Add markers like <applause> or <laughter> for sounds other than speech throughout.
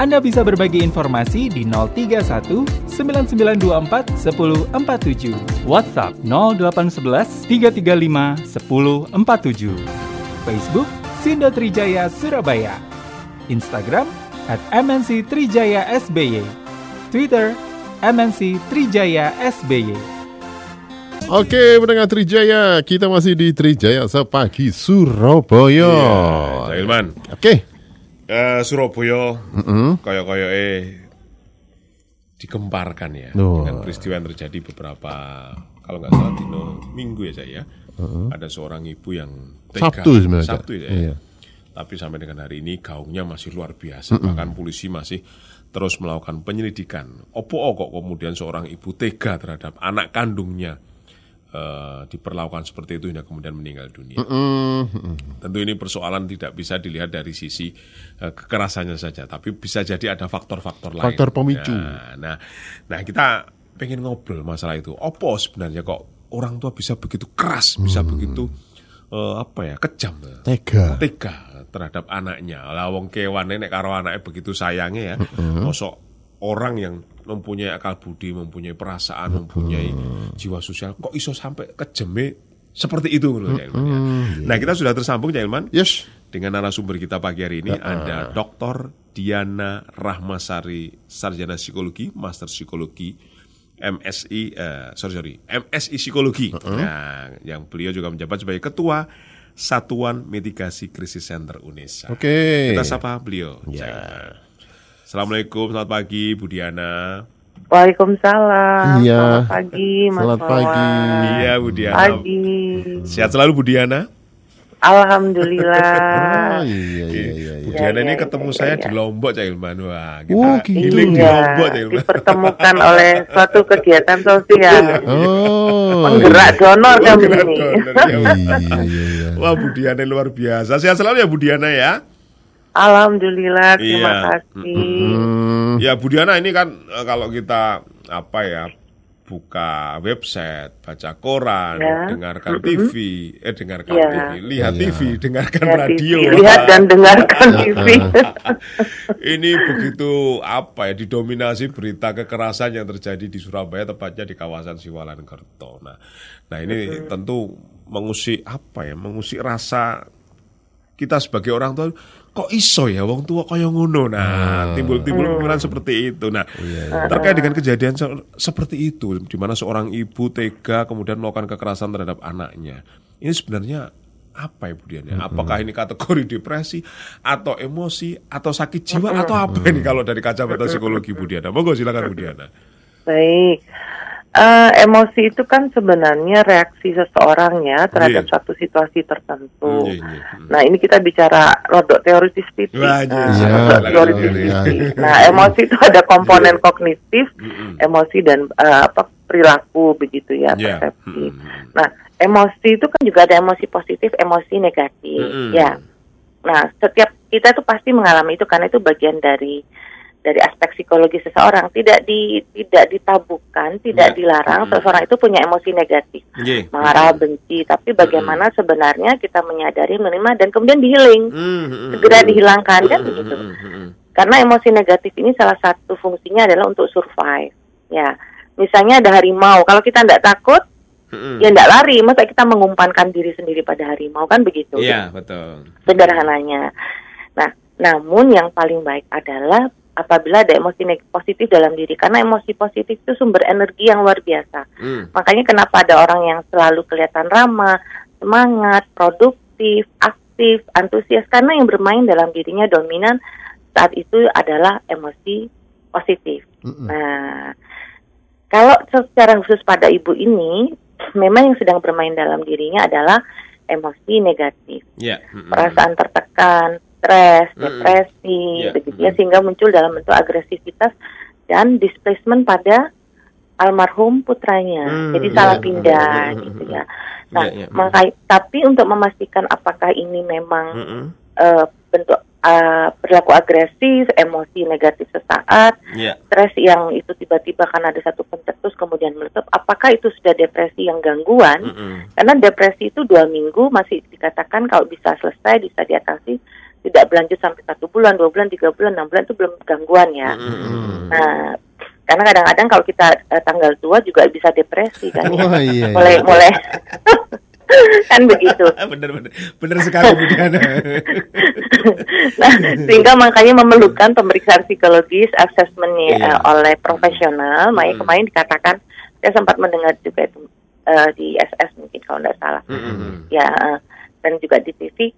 Anda bisa berbagi informasi di 031 9924 1047. WhatsApp 0811 335 1047. Facebook Sindo Trijaya Surabaya. Instagram at MNC Trijaya SBY. Twitter MNC Trijaya SBY. Oke, pendengar Trijaya, kita masih di Trijaya sepagi Surabaya. Iya, Ilman. Oke. Eh, Surabaya Mm-mm. kaya-kaya eh digemparkan ya Oh. dengan peristiwa yang terjadi beberapa kalau nggak salah dino minggu ya saya ada seorang ibu yang tega Sabtu sebenarnya. Sabtu ya, Iya. tapi sampai dengan hari ini gaungnya masih luar biasa bahkan polisi masih terus melakukan penyelidikan opo kok kemudian seorang ibu tega terhadap anak kandungnya eh, diperlakukan seperti itu hingga kemudian meninggal dunia Mm, mm. Tentu ini persoalan tidak bisa dilihat dari sisi eh, kekerasannya saja, tapi bisa jadi ada faktor-faktor lain. Faktor pemicu. Nah, nah, nah, kita pengen ngobrol masalah itu. Apa sebenarnya kok orang tua bisa begitu keras, bisa begitu eh, apa ya kejam, Tega. tega terhadap anaknya. Lah wong kewan nek karo anaknya begitu sayangnya ya. Mosok orang yang mempunyai akal budi, mempunyai perasaan, mempunyai jiwa sosial kok iso sampai kejeme seperti itu loh, Cak Ilman, ya. Nah, kita sudah tersambung Cak Ilman Yes. dengan narasumber kita pagi hari ini ada Dr. Diana Rahmasari, sarjana psikologi, master psikologi, MSI, eh, sorry sorry, MSI psikologi. Nah, yang beliau juga menjabat sebagai ketua Satuan Mitigasi Krisis Center UNESA. Oke. Kita sapa beliau. Ya. Ilman. Assalamualaikum, selamat pagi Bu Diana. Waalaikumsalam. Iya. Selamat pagi, Mas Selamat pagi. Wawan. Iya Bu Diana. Pagi. Sehat selalu Bu Diana. Alhamdulillah. Oh, iya, iya, iya, Bu iya. Diana iya, ini iya, ketemu iya, saya iya. di Lombok Cak Ilman. Wah, kita Oh, gitu. di Iya, Lombok Cak Ilman. dipertemukan oleh suatu kegiatan sosial. Oh. Penggerak donor Oh, kami ini. donor, ya. Iya, iya, iya. Wah Bu Diana luar biasa. Sehat selalu ya Bu Diana ya. Alhamdulillah, terima Iya. kasih. Hmm. Ya Bu Diana ini kan eh, kalau kita apa ya buka website, baca koran, Ya. dengarkan TV, eh dengarkan Ya. TV, lihat Iya. TV, dengarkan Lihat radio. TV, lihat dan dengarkan TV. <laughs> ini begitu apa ya didominasi berita kekerasan yang terjadi di Surabaya tepatnya di kawasan Siwalan Kerto. Nah, nah ini tentu mengusik apa ya, mengusik rasa kita sebagai orang tua kok iso ya wong tua kaya ngono? Nah timbul-timbul pemikiran seperti itu. Nah terkait dengan kejadian se- seperti itu di mana seorang ibu tega kemudian melakukan kekerasan terhadap anaknya. Ini sebenarnya apa ya Bu Dian ya? Apakah ini kategori depresi atau emosi atau sakit jiwa atau apa ini kalau dari kacamata psikologi Bu Diana? Monggo silakan Bu Diana. Baik. Eh, emosi itu kan sebenarnya reaksi seseorang ya terhadap Iya. suatu situasi tertentu. Iya, iya. Hmm. Nah ini kita bicara rodok teoritis iya, Nah, rodok Iya, teoritis titik. Nah emosi itu ada komponen kognitif, emosi dan eh, apa perilaku begitu ya Iya. persepsi. Hmm. Nah emosi itu kan juga ada emosi positif, emosi negatif. Mm-mm. Ya. Nah setiap kita tuh pasti mengalami itu karena itu bagian dari dari aspek psikologi seseorang tidak di tidak ditabukan, tidak Ya. dilarang Mm-mm. seseorang itu punya emosi negatif, Nggih. marah, benci, tapi bagaimana sebenarnya kita menyadari, menerima dan kemudian dihealing, Hmm, hmm, segera dihilangkan kan Hmm, begitu. hmm. Karena emosi negatif ini salah satu fungsinya adalah untuk survive. Ya, misalnya ada harimau, kalau kita tidak takut, ya tidak lari, masa kita mengumpankan diri sendiri pada harimau kan begitu? Iya, betul. sederhananya. Nah, namun yang paling baik adalah apabila ada emosi positif dalam diri karena emosi positif itu sumber energi yang luar biasa. Hmm. Makanya kenapa ada orang yang selalu kelihatan ramah, semangat, produktif, aktif, antusias karena yang bermain dalam dirinya dominan saat itu adalah emosi positif. Mm-mm. Nah, kalau secara khusus pada ibu ini, memang yang sedang bermain dalam dirinya adalah emosi negatif, hmm, hmm. perasaan tertekan, stres, depresi, Iya. begitu ya, sehingga muncul dalam bentuk agresivitas dan displacement pada almarhum putranya. Hmm, Jadi iya. salah pindah Hmm, gitu hmm, ya. Nah, Iya, iya. maka- tapi untuk memastikan apakah ini memang Mm-mm. eh, bentuk eh, perilaku agresif, emosi negatif sesaat, Iya. stres yang itu tiba-tiba karena ada satu pencetus kemudian meletup, apakah itu sudah depresi yang gangguan? Mm-mm. Karena depresi itu dua minggu masih dikatakan kalau bisa selesai, bisa diatasi, tidak berlanjut sampai satu bulan, dua bulan, tiga bulan, enam bulan itu belum gangguan ya. Mm-mm. Nah, karena kadang-kadang kalau kita eh, tanggal tua juga bisa depresi kan. ya. Wah, iya, iya. mulai mulai <laughs> kan begitu. <laughs> bener bener bener sekali Bu Diana. <laughs> Nah, sehingga makanya memerlukan pemeriksaan psikologis, assessment Iya. eh, oleh profesional. Makanya kemarin dikatakan, saya sempat mendengar juga itu eh, di SS mungkin kalau tidak salah. Mm-mm. Ya, eh, dan juga di TV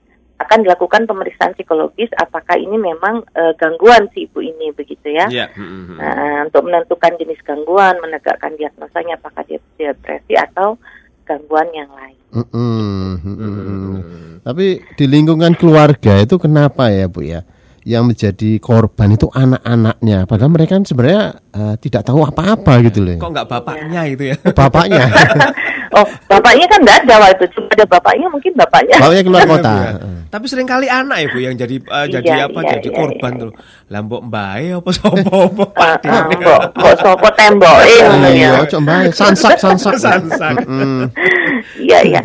akan dilakukan pemeriksaan psikologis apakah ini memang eh, gangguan si ibu ini begitu ya. Iya. Mm-mm. Nah, untuk menentukan jenis gangguan, menegakkan diagnosanya apakah dia depresi atau gangguan yang lain. Mm-mm, mm-mm. Tapi di lingkungan keluarga itu kenapa ya Bu ya? Yang menjadi korban itu anak-anaknya. Padahal mereka kan sebenarnya eh, tidak tahu apa-apa gitu loh. Kok nggak bapaknya itu ya? Bapaknya, <laughs> Oh, bapaknya kan nggak ada waktu itu, cuma ada bapaknya mungkin bapaknya. bapaknya keluar kota. Tapi sering kali anak ya Bu yang jadi Iya, jadi apa? iya, jadi iya, korban iya. tuh. Lambok mbae apa sopo apa <laughs> ah, mbok mbok sopo temboke ngono ya. Iya, coba sansak sansak. <laughs> Sansak. Mm, Iya, iya.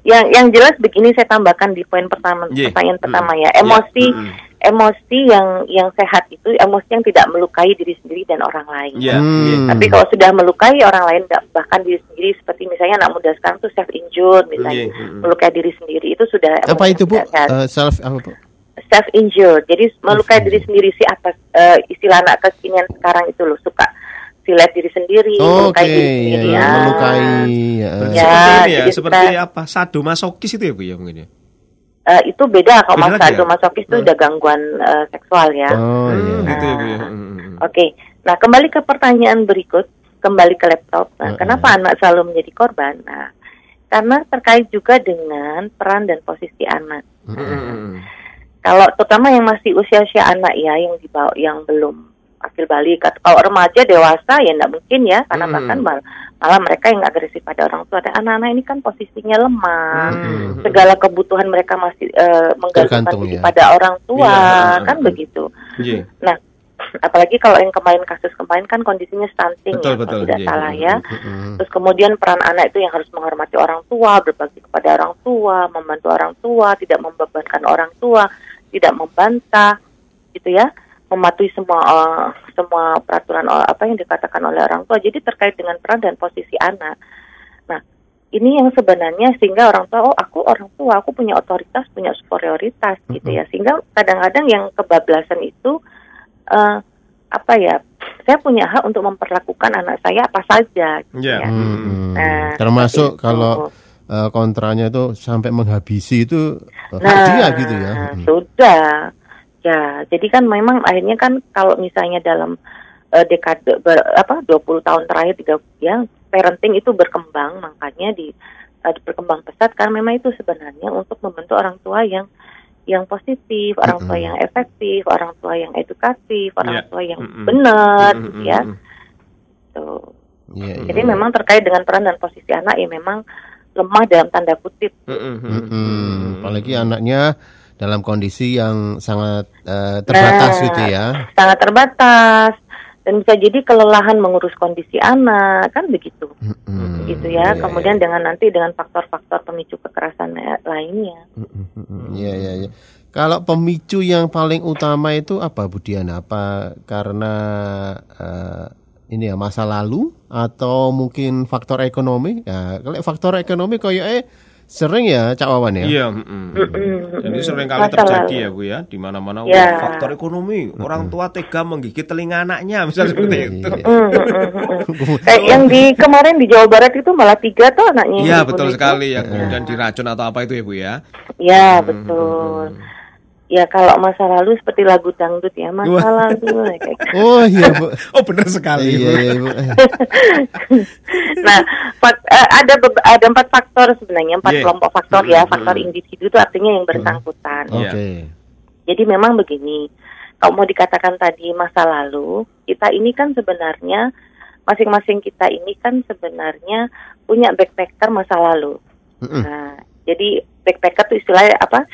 Yang yang jelas begini saya tambahkan di poin pertama Iya. pertanyaan Mm. pertama ya. Iya, Emosi mm-mm. Emosi yang yang sehat itu emosi yang tidak melukai diri sendiri dan orang lain. Iya. Hmm. iya. Tapi kalau sudah melukai orang lain bahkan diri sendiri seperti misalnya anak muda sekarang tuh self injured misalnya Iya, mm-mm. melukai diri sendiri itu sudah Apa emosi itu Bu? yang tidak sehat. Eh, self apa Bu? self injured. Jadi melukai diri sendiri sih atas eh, istilah anak kekinian sekarang itu loh suka silet diri sendiri, Oh, melukai diri ya, sendiri. ya, Ah. melukai. ya. Seperti Ya, ini ya, seperti kita- apa? Sadomasokis itu ya Bu ya mungkin ya. Eh, itu beda kalau Beda mas lagi ya? itu Hmm. udah gangguan eh, seksual ya. Oh Hmm, iya. gitu ya Bu ya. Ah. Mm-mm. Oke, nah kembali ke pertanyaan berikut, kembali ke laptop. Nah, Heeh. kenapa anak selalu menjadi korban? Nah, karena terkait juga dengan peran dan posisi anak. Mm-mm. Kalau terutama yang masih usia-usia anak ya, yang dibawa, yang belum akil balik. Kalau remaja dewasa ya tidak mungkin ya, karena Hmm. bahkan mal- malah mereka yang agresif pada orang tua. Dan anak-anak ini kan posisinya lemah, Hmm. segala kebutuhan mereka masih eh, menggantungkan Tergantung diri ya. pada orang tua, Iya, kan hmm. begitu. Iya. Nah, apalagi kalau yang kemarin kasus kemarin kan kondisinya stunting Betul, ya, kalau betul, tidak iya. salah ya. Mm-mm. Terus kemudian peran anak itu yang harus menghormati orang tua, berbakti kepada orang tua, membantu orang tua, tidak membebankan orang tua, tidak membantah, gitu ya, mematuhi semua eh, semua peraturan eh, apa yang dikatakan oleh orang tua. Jadi terkait dengan peran dan posisi anak. Nah, ini yang sebenarnya sehingga orang tua, oh aku orang tua, aku punya otoritas, punya superioritas, gitu ya. Sehingga kadang-kadang yang kebablasan itu eh, apa ya? Saya punya hak untuk memperlakukan anak saya apa saja. Gitu ya. Mm-mm. Nah, Termasuk kalau itu. eh, kontranya itu sampai menghabisi itu Nah, hadiah gitu ya. Sudah. Ya, jadi kan memang akhirnya kan kalau misalnya dalam eh, dekade ber, apa 20 tahun terakhir tiga ya parenting itu berkembang makanya di eh, berkembang pesat karena memang itu sebenarnya untuk membentuk orang tua yang yang positif, orang tua Mm-mm. yang efektif, orang tua yang edukatif, orang Iya. tua yang Mm-mm. benar Mm-mm. gitu ya. Tuh. Iya, iya. Jadi memang terkait dengan peran dan posisi anak ya memang lemah dalam tanda kutip. Mm-mm. Mm-mm. Apalagi anaknya dalam kondisi yang sangat eh, terbatas Nah, gitu ya. sangat terbatas dan bisa jadi kelelahan mengurus kondisi anak kan begitu Mm-mm. gitu ya Iya, kemudian dengan nanti dengan faktor-faktor pemicu kekerasan la- lainnya. Iya iya iya. Kalau pemicu yang paling utama itu apa Bu Diana? Apa karena eh, ini ya masa lalu atau mungkin faktor ekonomi? Ya, kalau faktor ekonomi kayak eh sering ya Cak Wawan ya. Iya, mm-mm. Mm-mm. Jadi sering kali Masa terjadi lalu. ya Bu ya, di mana-mana Ya. wah, faktor ekonomi, orang tua tega menggigit telinga anaknya, misalnya seperti itu. Iya. Mm, mm, mm, mm. Kayak yang di kemarin di Jawa Barat itu malah tiga tuh anaknya Iya betul itu. sekali ya, kemudian diracun atau apa itu ya Bu ya. ya betul ya kalau masa lalu seperti lagu dangdut ya masa Wah. lalu kayak gitu. <laughs> Oh iya Bu. <laughs> Oh benar sekali. iya Bu. iya Bu. <laughs> Nah, fak- eh, ada ada empat faktor sebenarnya, empat Yeah. kelompok faktor ya. Faktor individu itu artinya yang bersangkutan. Iya. Oke. Jadi memang begini, kalau mau dikatakan tadi masa lalu, kita ini kan sebenarnya masing-masing kita ini kan sebenarnya punya backpacker masa lalu. Nah, jadi backpacker itu istilahnya apa?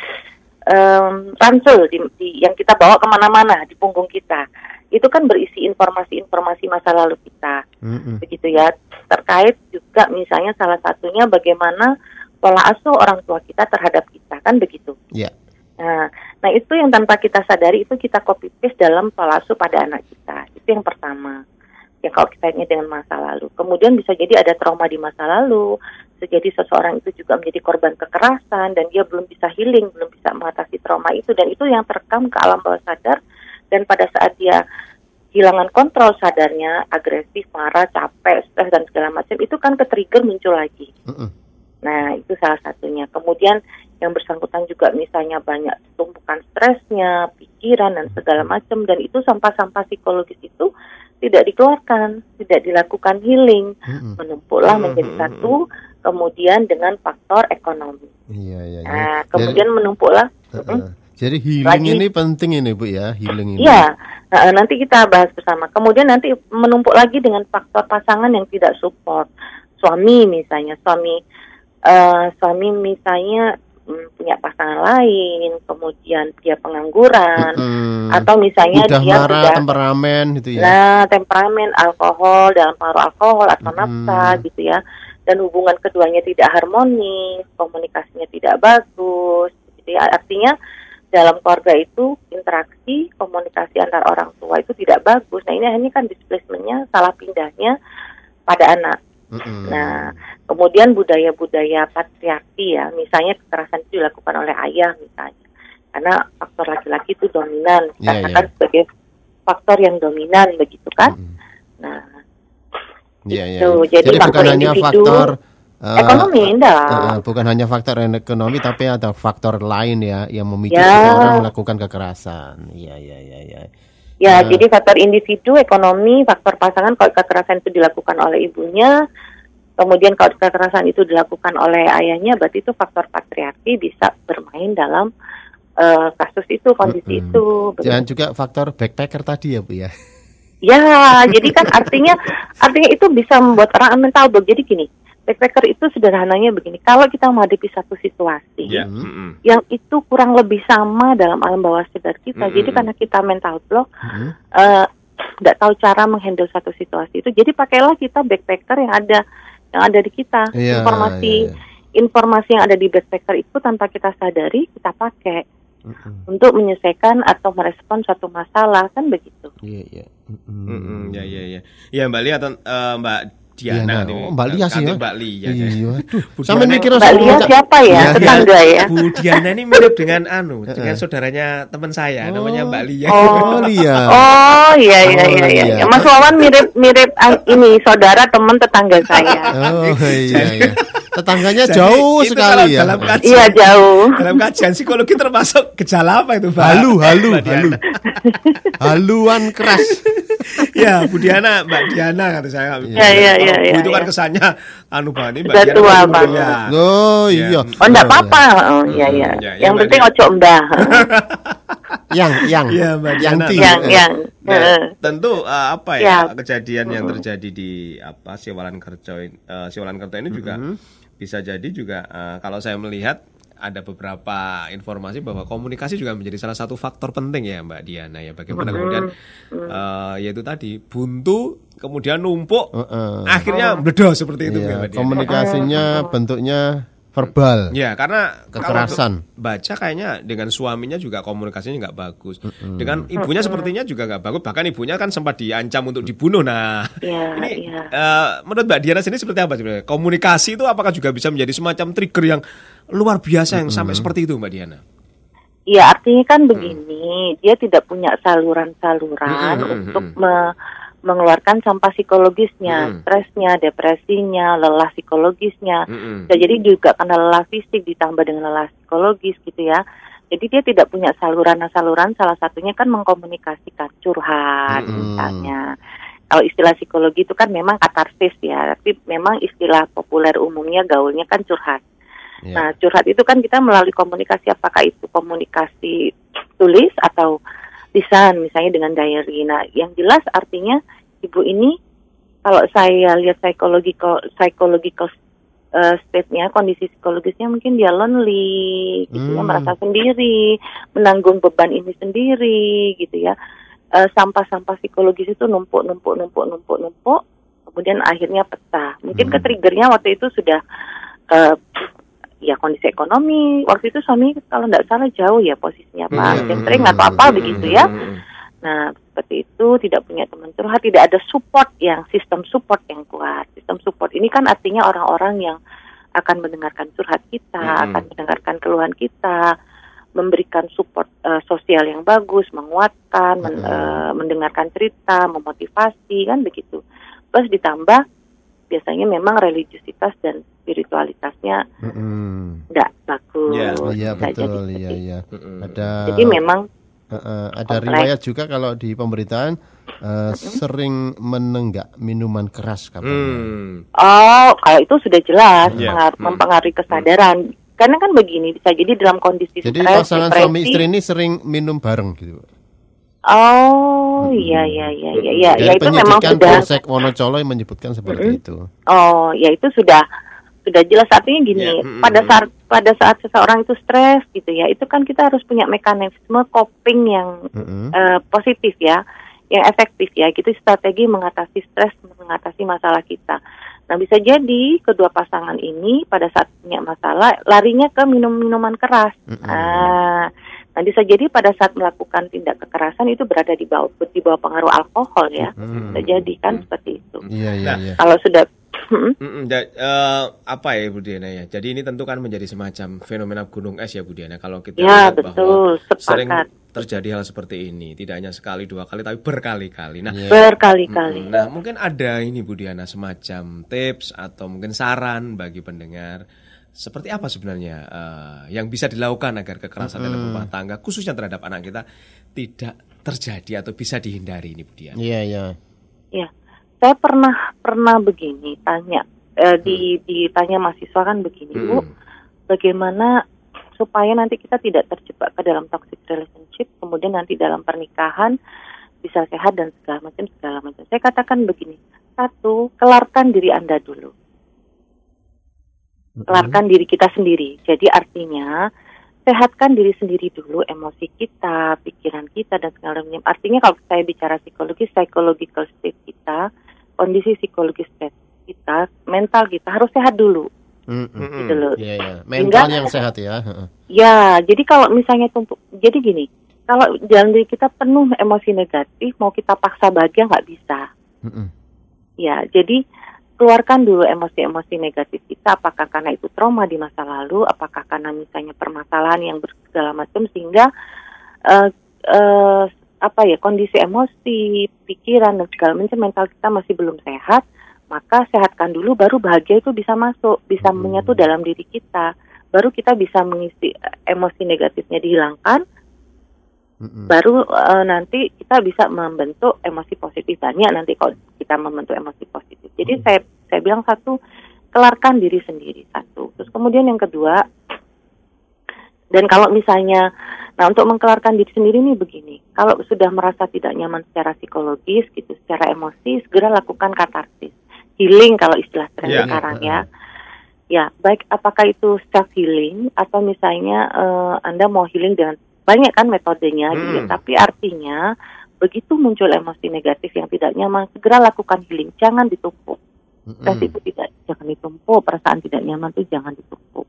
Um, ransel di, di- yang kita bawa ke mana-mana di punggung kita. Itu kan berisi informasi-informasi masa lalu kita, Mm-mm. begitu ya. Terkait juga misalnya salah satunya bagaimana pola asuh orang tua kita terhadap kita, kan begitu. Ya. Nah, nah itu yang tanpa kita sadari itu kita copy paste dalam pola asuh pada anak kita. Itu yang pertama. Yang kalau kita ingat dengan masa lalu. Kemudian bisa jadi ada trauma di masa lalu. Bisa jadi seseorang itu juga menjadi korban kekerasan dan dia belum bisa healing, belum bisa mengatasi trauma itu dan itu yang terekam ke alam bawah sadar dan pada saat dia kehilangan kontrol sadarnya, agresif, marah, capek, stres dan segala macam itu kan ke-trigger muncul lagi. Mm-mm. Nah, itu salah satunya. Kemudian yang bersangkutan juga misalnya banyak tumpukan stresnya, pikiran dan segala macam dan itu sampah-sampah psikologis itu tidak dikeluarkan, tidak dilakukan healing, Mm-mm. menumpuklah menjadi hmm, satu, kemudian dengan faktor ekonomi. Iya, iya, iya. Nah, kemudian menumpuklah. Jadi, Mm-mm. uh-uh. Jadi healing Lagi- ini penting ini Bu ya, healing ini. Iya, nah, nanti kita bahas bersama. Kemudian nanti menumpuk lagi dengan faktor pasangan yang tidak support. Suami misalnya, suami eh, suami misalnya punya pasangan lain, kemudian dia pengangguran, Mm-mm. atau misalnya Mudah dia marah, sudah temperamen gitu ya. nah temperamen, alkohol dalam pengaruh alkohol atau Mm-mm. nafsa gitu ya, dan hubungan keduanya tidak harmonis, komunikasinya tidak bagus, gitu ya. Artinya dalam keluarga itu interaksi komunikasi antar orang tua itu tidak bagus. Nah ini hanya kan displacementnya salah pindahnya pada anak. Mm-mm. Nah kemudian budaya-budaya patriarki ya, misalnya kekerasan itu dilakukan oleh ayah misalnya, karena faktor laki-laki itu dominan, Iya, katakan sebagai faktor yang dominan begitu kan. Mm-mm. Nah Iya, iya. Gitu. iya. Jadi bukan faktor hanya individu, faktor eh, ekonomi enggak. eh, eh, bukan hanya faktor ekonomi tapi ada faktor lain ya yang memicu Ya. seseorang melakukan kekerasan. Iya, iya, iya, iya. Ya, Nah. jadi faktor individu, ekonomi, faktor pasangan kalau kekerasan itu dilakukan oleh ibunya, kemudian kalau kekerasan itu dilakukan oleh ayahnya, berarti itu faktor patriarki bisa bermain dalam eh, kasus itu, kondisi Mm-mm. itu. Dan juga faktor backpacker tadi ya Bu ya. Ya, jadi kan artinya artinya itu bisa membuat orang mental block. Jadi gini, backpacker itu sederhananya begini, kalau kita menghadapi satu situasi, Ya. Hmm. mm-mm. yang itu kurang lebih sama dalam alam bawah sadar kita. Mm-mm. Jadi karena kita mental block, Mm-mm. eh, nggak tahu cara menghandle satu situasi itu. Jadi pakailah kita backpacker yang ada yang ada di kita. Iya, informasi iya, iya. informasi yang ada di backpacker itu tanpa kita sadari kita pakai Mm-mm. untuk menyelesaikan atau merespon suatu masalah kan begitu. Iya, iya. Mm-mm. Mm-mm, ya ya ya. Ya Mbak Lia atau eh, Mbak Diana Diana. nih. Oh, Mbak Lia sih ya. Mbak Lia. Iya, <laughs> Sampai Diana- mikir Mbak Lia siapa ya? Iya, Tetangga ya? Bu Diana ini mirip dengan anu, <laughs> dengan saudaranya teman saya, namanya Mbak Lia. Oh, Lia. Oh iya iya Oh, iya iya. iya. Mas Wawan mirip mirip ah, ini saudara teman tetangga saya. Oh, iya, iya. <laughs> Tetangganya Jadi, jauh sekali ya. Dalam kajian, Iya jauh. dalam kajian psikologi termasuk gejala apa itu, Mbak? Halu, halu, Mbak halu. Haluan keras. <laughs> ya, Bu Diana, Mbak Diana kata saya. Iya, iya, iya, iya, itu kan iya. kesannya anu banget ini Mbak Sudah Diana tua kan banget. mulia. Oh, Iya. Oh enggak Oh, apa-apa. Oh iya iya. ya, Yang Mbak penting ojo mbah. <laughs> Yang, yang. Iya, Mbak yang Diana. yang yang. Nah, tentu eh, apa ya, Ya. kejadian yang terjadi di apa Siwalan Kerja ini- eh, Siwalan Kerja ini juga bisa jadi juga eh, kalau saya melihat ada beberapa informasi bahwa komunikasi juga menjadi salah satu faktor penting ya Mbak Diana ya. Bagaimana kemudian eh, yaitu tadi buntu kemudian numpuk Heeh. akhirnya meledos seperti itu Iya, Mbak Diana. komunikasinya bentuknya verbal. Ya karena Kekerasan. kalau baca kayaknya dengan suaminya juga komunikasinya nggak bagus. Dengan ibunya sepertinya juga nggak bagus. Bahkan ibunya kan sempat diancam untuk dibunuh. Nah, Iya <laughs> ini iya. eh, menurut Mbak Diana sendiri seperti apa sebenarnya? Komunikasi itu apakah juga bisa menjadi semacam trigger yang luar biasa yang sampai seperti itu Mbak Diana? Iya artinya kan begini, dia tidak punya saluran-saluran Mm-mm, untuk me- mengeluarkan sampah psikologisnya, Mm-mm. stresnya, depresinya, lelah psikologisnya. Bisa jadi juga karena lelah fisik ditambah dengan lelah psikologis gitu ya. Jadi dia tidak punya saluran-saluran, salah satunya kan mengkomunikasikan curhat Mm-mm. misalnya. Kalau istilah psikologi itu kan memang katarsis ya, tapi memang istilah populer umumnya gaulnya kan curhat. Ya. Nah, curhat itu kan kita melalui komunikasi apakah itu komunikasi tulis atau lisan misalnya dengan diary. Nah, yang jelas artinya ibu ini kalau saya lihat psychological psychological eh, state-nya, kondisi psikologisnya mungkin dia lonely, gitu ya, Hmm. merasa sendiri, menanggung beban ini sendiri, gitu ya. Eh, sampah-sampah psikologis itu numpuk, numpuk, numpuk, numpuk, numpuk, kemudian akhirnya pecah. Mungkin Hmm. ke triggernya waktu itu sudah eh, ya kondisi ekonomi. Waktu itu suami kalau nggak salah jauh ya posisinya Pak, Hmm. Jentring atau apa Hmm. begitu ya. Hmm. Nah, seperti itu tidak punya teman curhat, tidak ada support yang sistem support yang kuat. Sistem support ini kan artinya orang-orang yang akan mendengarkan curhat kita, Mm-mm. akan mendengarkan keluhan kita, memberikan support eh, sosial yang bagus, menguatkan, men- Mm-mm. eh, mendengarkan cerita, memotivasi kan begitu. Plus ditambah biasanya memang religiusitas dan spiritualitasnya Mm-mm. tidak bagus. Iya. Oh, Iya Bisa jadi betul, iya iya. Hmm. Ada Jadi memang eh, eh, ada kompleks. riwayat juga kalau di pemberitaan eh, sering menenggak minuman keras katanya. Hmm. Oh, kalau itu sudah jelas Iya. mengar- Hmm. mempengaruhi kesadaran. Karena kan begini, bisa jadi dalam kondisi Jadi stres, pasangan depresi. suami istri ini sering minum bareng gitu. Oh, iya iya iya iya iya. Dari Ya itu memang sudah Polsek Wonocolo yang menyebutkan seperti itu. Oh, ya itu sudah sudah jelas artinya gini, Iya, mm, pada saat pada saat seseorang itu stres gitu ya, itu kan kita harus punya mekanisme coping yang Mm-mm. eh, positif ya, yang efektif ya. Gitu strategi mengatasi stres, mengatasi masalah kita. Nah, bisa jadi kedua pasangan ini pada saat punya masalah larinya ke minum-minuman keras. Mm-mm. Ah, nah, bisa jadi pada saat melakukan tindak kekerasan itu berada di bawah di bawah pengaruh alkohol ya. Mm-mm. Bisa jadi kan seperti itu. Iya iya Nah, iya. Kalau sudah Hmm, Mm-mm, ja- eh, apa ya Bu Diana ya? Jadi ini tentu kan menjadi semacam fenomena gunung es ya Bu Diana. Kalau kita ya lihat bahwa betul sering sepakat terjadi hal seperti ini, tidak hanya sekali dua kali tapi berkali-kali. Nah, Iya. berkali-kali. mm, nah mungkin ada ini Bu Diana semacam tips atau mungkin saran bagi pendengar seperti apa sebenarnya eh, yang bisa dilakukan agar kekerasan dalam rumah tangga khususnya terhadap anak kita tidak terjadi atau bisa dihindari ini Bu Diana. Iya iya. Ya, saya pernah pernah begini tanya eh, di ditanya mahasiswa kan begini bu, Mm-mm. bagaimana supaya nanti kita tidak terjebak ke dalam toxic relationship, kemudian nanti dalam pernikahan bisa sehat dan segala macam segala macam. Saya katakan begini, satu kelarkan diri anda dulu, kelarkan diri kita sendiri. Jadi artinya sehatkan diri sendiri dulu, emosi kita, pikiran kita dan segala macam. Artinya kalau saya bicara psikologis, psychological state kita, kondisi psikologis state kita, mental kita harus sehat dulu. Mm-mm. Mm-mm. Gitu loh. Iya iya. Mental Sehingga- yang sehat ya. Heeh. Ya, jadi kalau misalnya tumpuk, jadi gini, kalau dalam diri kita penuh emosi negatif, mau kita paksa bahagia nggak bisa. Mm-mm. Ya, jadi keluarkan dulu emosi-emosi negatif kita, apakah karena itu trauma di masa lalu, apakah karena misalnya permasalahan yang bersegala macam sehingga eh, eh, apa ya kondisi emosi, pikiran dan segala macam mental kita masih belum sehat, maka sehatkan dulu, baru bahagia itu bisa masuk, bisa Hmm. menyatu dalam diri kita, baru kita bisa mengisi eh, emosi negatifnya dihilangkan, Mm-mm. baru eh, nanti kita bisa membentuk emosi positif banyak nanti kalau kita membentuk emosi positif. Jadi saya saya bilang satu kelarkan diri sendiri satu. Terus kemudian yang kedua dan kalau misalnya nah untuk mengkelarkan diri sendiri ini begini. Kalau sudah merasa tidak nyaman secara psikologis gitu, secara emosi segera lakukan katarsis. Healing kalau istilah tren Iya. sekarang ya. Ya, baik apakah itu self healing atau misalnya eh, Anda mau healing dengan banyak kan metodenya gitu ya. Hmm. Tapi artinya begitu muncul emosi negatif yang tidak nyaman, segera lakukan healing. Jangan ditumpuk. Stres itu tidak jangan ditumpuk, perasaan tidak nyaman itu jangan ditumpuk.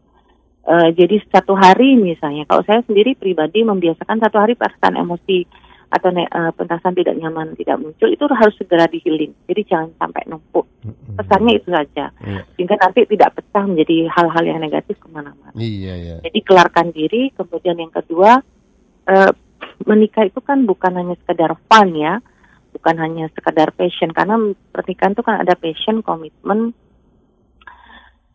Eh, jadi satu hari misalnya, kalau saya sendiri pribadi membiasakan satu hari perasaan emosi atau ne- eh, perasaan tidak nyaman tidak muncul itu harus segera di healing. Jadi jangan sampai numpuk. Mm-mm. Pesannya itu saja, Iya. sehingga nanti tidak pecah menjadi hal-hal yang negatif ke mana-mana. Iya iya. Jadi kelarkan diri, kemudian yang kedua eh, menikah itu kan bukan hanya sekedar fun ya, bukan hanya sekedar passion karena pernikahan itu kan ada passion, komitmen,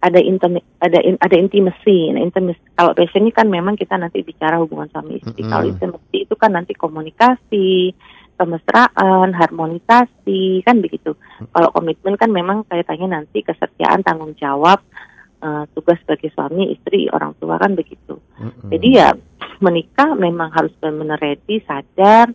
ada intimi, ada in- ada intimacy. Nah, intimacy kalau passion ini kan memang kita nanti bicara hubungan suami istri. Mm-mm. Kalau intimacy itu kan nanti komunikasi, kemesraan, harmonisasi, kan begitu. Kalau komitmen kan memang kaitannya nanti kesetiaan, tanggung jawab, eh, tugas sebagai suami, istri, orang tua kan begitu. Mm-mm. Jadi ya menikah memang harus benar-benar ready, sadar,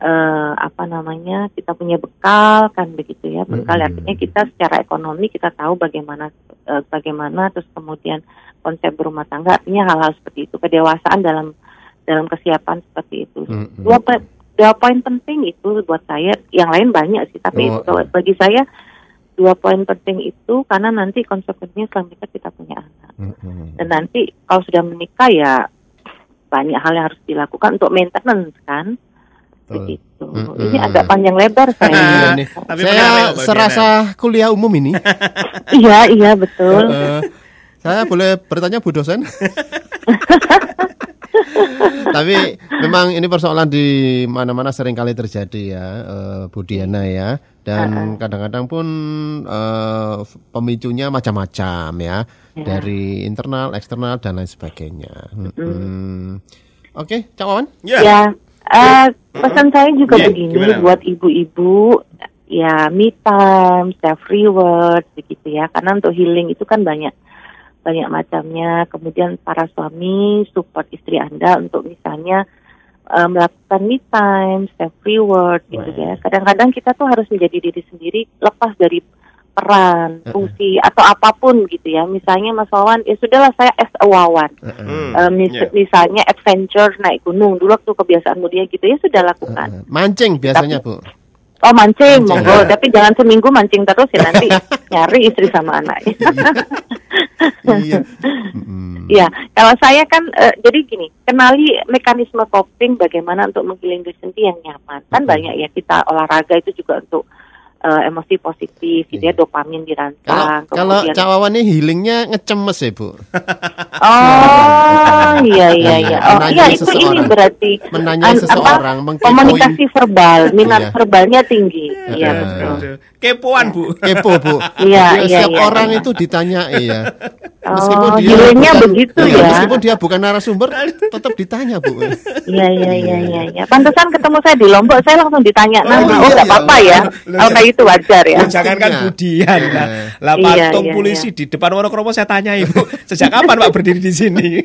eh, apa namanya kita punya bekal kan begitu ya bekal Mm-mm. artinya kita secara ekonomi kita tahu bagaimana eh, bagaimana terus kemudian konsep berumah tangga artinya hal-hal seperti itu kedewasaan dalam dalam kesiapan seperti itu Mm-mm. dua dua poin penting itu buat saya yang lain banyak sih tapi Oh, itu bagi saya dua poin penting itu karena nanti konsekuensinya selanjutnya kita punya anak Mm-mm. dan nanti kalau sudah menikah ya banyak hal yang harus dilakukan untuk maintenance kan Betul. begitu Mm-mm. ini agak panjang lebar <laughs> saya ini. Tapi saya serasa kuliah umum ini. <laughs> iya iya betul Eh, saya boleh bertanya Bu dosen? <laughs> Tapi memang ini persoalan di mana-mana sering kali terjadi ya, eh, Bu Diana ya. Dan kadang-kadang pun eh, pemicunya macam-macam ya, dari internal, eksternal dan lain sebagainya. Mm-mm. Oke, Cak Wawan? Ya. ya eh, pesan saya juga Iya, begini gimana? buat ibu-ibu ya me time self reward begitu ya karena untuk healing itu kan banyak banyak macamnya kemudian para suami support istri anda untuk misalnya eh, melakukan me time self reward gitu ya. Kadang-kadang kita tuh harus menjadi diri sendiri lepas dari peran fungsi atau apa pun gitu ya. Misalnya Mas Wawan ya sudahlah saya as a Wawan. Hmm, Eh, mis- ya. misalnya adventure naik gunung dulu waktu kebiasaan dia gitu ya sudah lakukan. Eh, Mancing biasanya Bu. Oh mancing, Mancing. monggo tapi jangan seminggu mancing terus ya nanti <laughs> nyari istri sama anaknya iya. <laughs> Mm-mm. Iya, kalau saya kan eh, jadi gini, kenali mekanisme coping bagaimana untuk menggiling sendiri yang nyaman. Kan banyak ya kita olahraga itu juga untuk eh, emosi positif, gitu ya, dopamin Kalau dirangsang. kalau kemudian- Cak Wawan ini healingnya ngecemes ya Bu. Oh, iya iya iya. Oh, Menanyai iya itu ini seseorang. berarti Menanyai an- seseorang, mengkepoin. komunikasi verbal, minat Iya. verbalnya tinggi. Iya Eh, betul. Aduh, Kepoan bu. Kepo Bu. Iya, iya, Setiap iya, orang iya. itu ditanyai ya. Oh, healingnya begitu iya, ya. Meskipun dia bukan narasumber, tetap ditanya Bu. Iya iya iya iya. iya. Pantesan ketemu saya di Lombok, saya langsung ditanya nama. iya, Oh, nggak iya. apa-apa ya. Kalau kayak itu wajar ya. Ya, jangan kan Pastinya. Budian lah. Iya. Lah Iya, patung iya, polisi di depan Wonokromo saya tanya ibu, sejak kapan Pak berdiri di sini?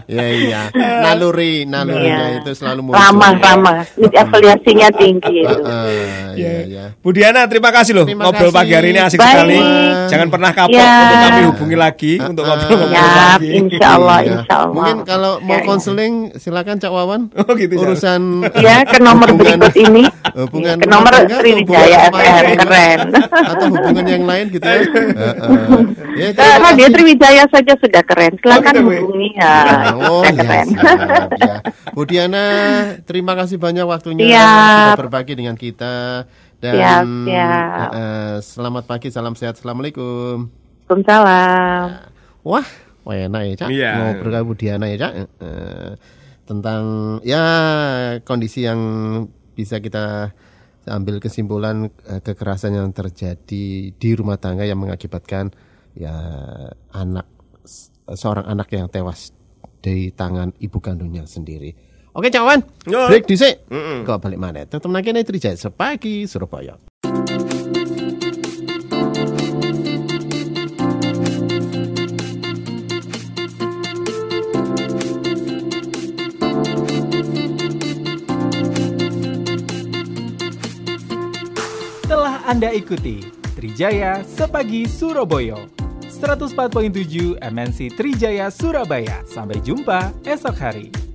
Iya iya. <laughs> Naluri, nalurinya Iya. itu selalu muncul. Ramah ramah. Afiliasinya tinggi itu. Heeh, Iya iya. Bu Diana, terima kasih loh Terima ngobrol kasih. pagi hari ini asik Baik. sekali. Jangan pernah kapok Ya. untuk kami hubungi lagi untuk ngobrol-ngobrol lagi. insya Allah, Iya. insya Allah. Mungkin kalau mau Ya, ya. konseling silakan Cak Wawan. <laughs> Oh, gitu. Urusan Ya, ke nomor hubungan- berikut ini. hubungan Ke nomor Sriwijaya FM, rumah keren. Atau hubungan yang lain gitu ya. <laughs> Heeh. Ya, Radio kasih. Triwijaya saja sudah keren. Silakan gitu, Bu. hubungi ya. Oh iya, siap, ya. <laughs> Bu Diana, terima kasih banyak waktunya Siap. sudah berbagi dengan kita dan Siap, siap. eh, selamat pagi, salam sehat, assalamualaikum. Waalaikumsalam. Wah, wah enak ya Cak, Iya. ngobrol sama Bu Diana ya Cak, Eh, tentang ya kondisi yang bisa kita ambil kesimpulan eh, kekerasan yang terjadi di rumah tangga yang mengakibatkan ya anak seorang anak yang tewas di tangan ibu kandungnya sendiri. Oke, cawan. Yo. Break dhisik. Mm-mm. Kok balik mana? Tetep nang kene Trijaya sepagi Surabaya. Telah Anda ikuti Trijaya Sepagi Surabaya 104.7 MNC Trijaya Surabaya. Sampai jumpa esok hari.